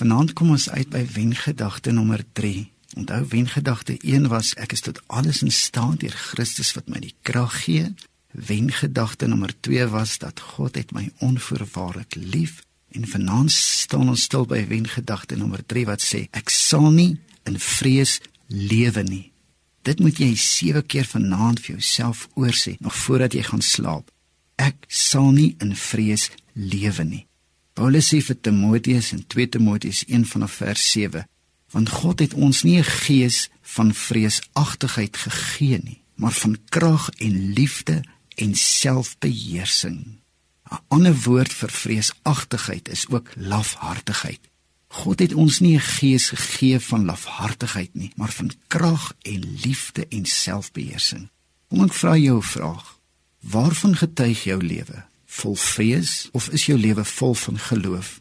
Vanaand kom ons uit by wengedagte nommer 3. Onthou wengedagte 1 was ek is tot alles in staat deur Christus wat my die krag gee. Wengedagte nommer 2 was dat God het my onvoorwaardelik lief en vanaand staan ons stil by wengedagte nommer 3 wat sê ek sal nie in vrees lewe nie. Dit moet jy 7 keer vanaand vir jouself oorsê nog voordat jy gaan slaap. Ek sal nie in vrees lewe nie. Paulus sê vir Timoteus in 2 Timoteus 1 vanaf vers 7 want God het ons nie 'n gees van vreesagtigheid gegee nie maar van krag en liefde en selfbeheersing. 'n Ander woord vir vreesagtigheid is ook lafhartigheid. God het ons nie 'n gees gegee van lafhartigheid nie, maar van krag en liefde en selfbeheersing. Kom ek vra jou 'n vraag. Waarvan getuig jou lewe? Vol vrees of is jou lewe vol van geloof?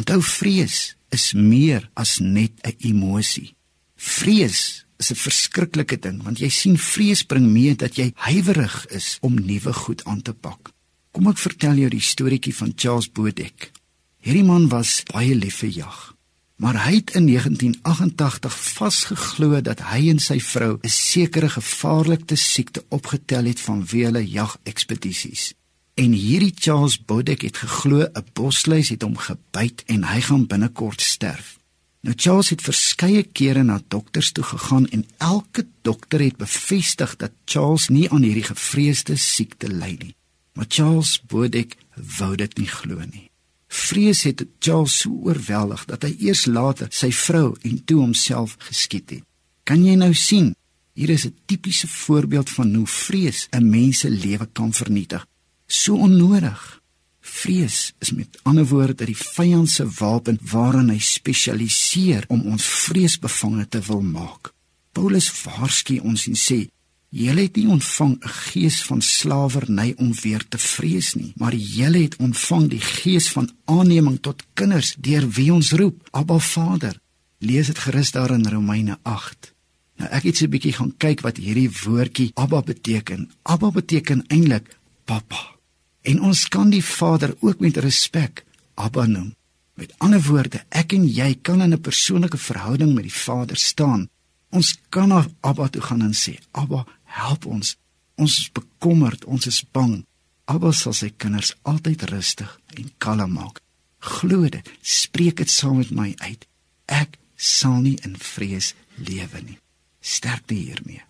Onthou vrees is meer as net 'n emosie. Vrees is 'n verskriklike ding want jy sien vrees bring mee dat jy huiwerig is om nuwe goed aan te pak. Kom ek vertel jou die storieetjie van Charles Bodek. Hierdie man was baie lief vir jag. Maar hy het in 1988 vasgeglo dat hy en sy vrou 'n sekere gevaarlike siekte opgetel het vanweë hulle jagekspedisies. En hierdie Charles Bodek het geglo 'n bosluis het hom gebyt en hy gaan binnekort sterf. Nou Charles het verskeie kere na dokters toe gegaan en elke dokter het bevestig dat Charles nie aan hierdie gevreesde siekte ly nie. Maar Charles Bodek wou dit nie glo nie. Vrees het Charles so oorweldig dat hy eers later sy vrou en toe homself geskiet het. Kan jy nou sien? Hier is 'n tipiese voorbeeld van hoe vrees 'n mens se lewe kan vernietig. So onnodig. Vrees is met ander woorde die vyand se wapen waaraan hy spesialiseer om ons vreesbevange te wil maak. Paulus waarsku ons en sê Julle het nie ontvang 'n gees van slawerny om weer te vrees nie, maar julle het ontvang die gees van aanneming tot kinders deur wie ons roep, Abba Vader. Lees dit gerus daar in Romeine 8. Nou ek het so 'n bietjie gaan kyk wat hierdie woordjie Abba beteken. Abba beteken eintlik pappa. En ons kan die Vader ook met respek Abba noem. Met ander woorde, ek en jy kan in 'n persoonlike verhouding met die Vader staan. Ons kan na Abba toe gaan en sê, Abba, help ons. Ons is bekommerd, ons is bang. Abba sal sy kinders altyd rustig en kalm maak. Glo dit, spreek dit saam met my uit. Ek sal nie in vrees lewe nie. Sterkte hiermee.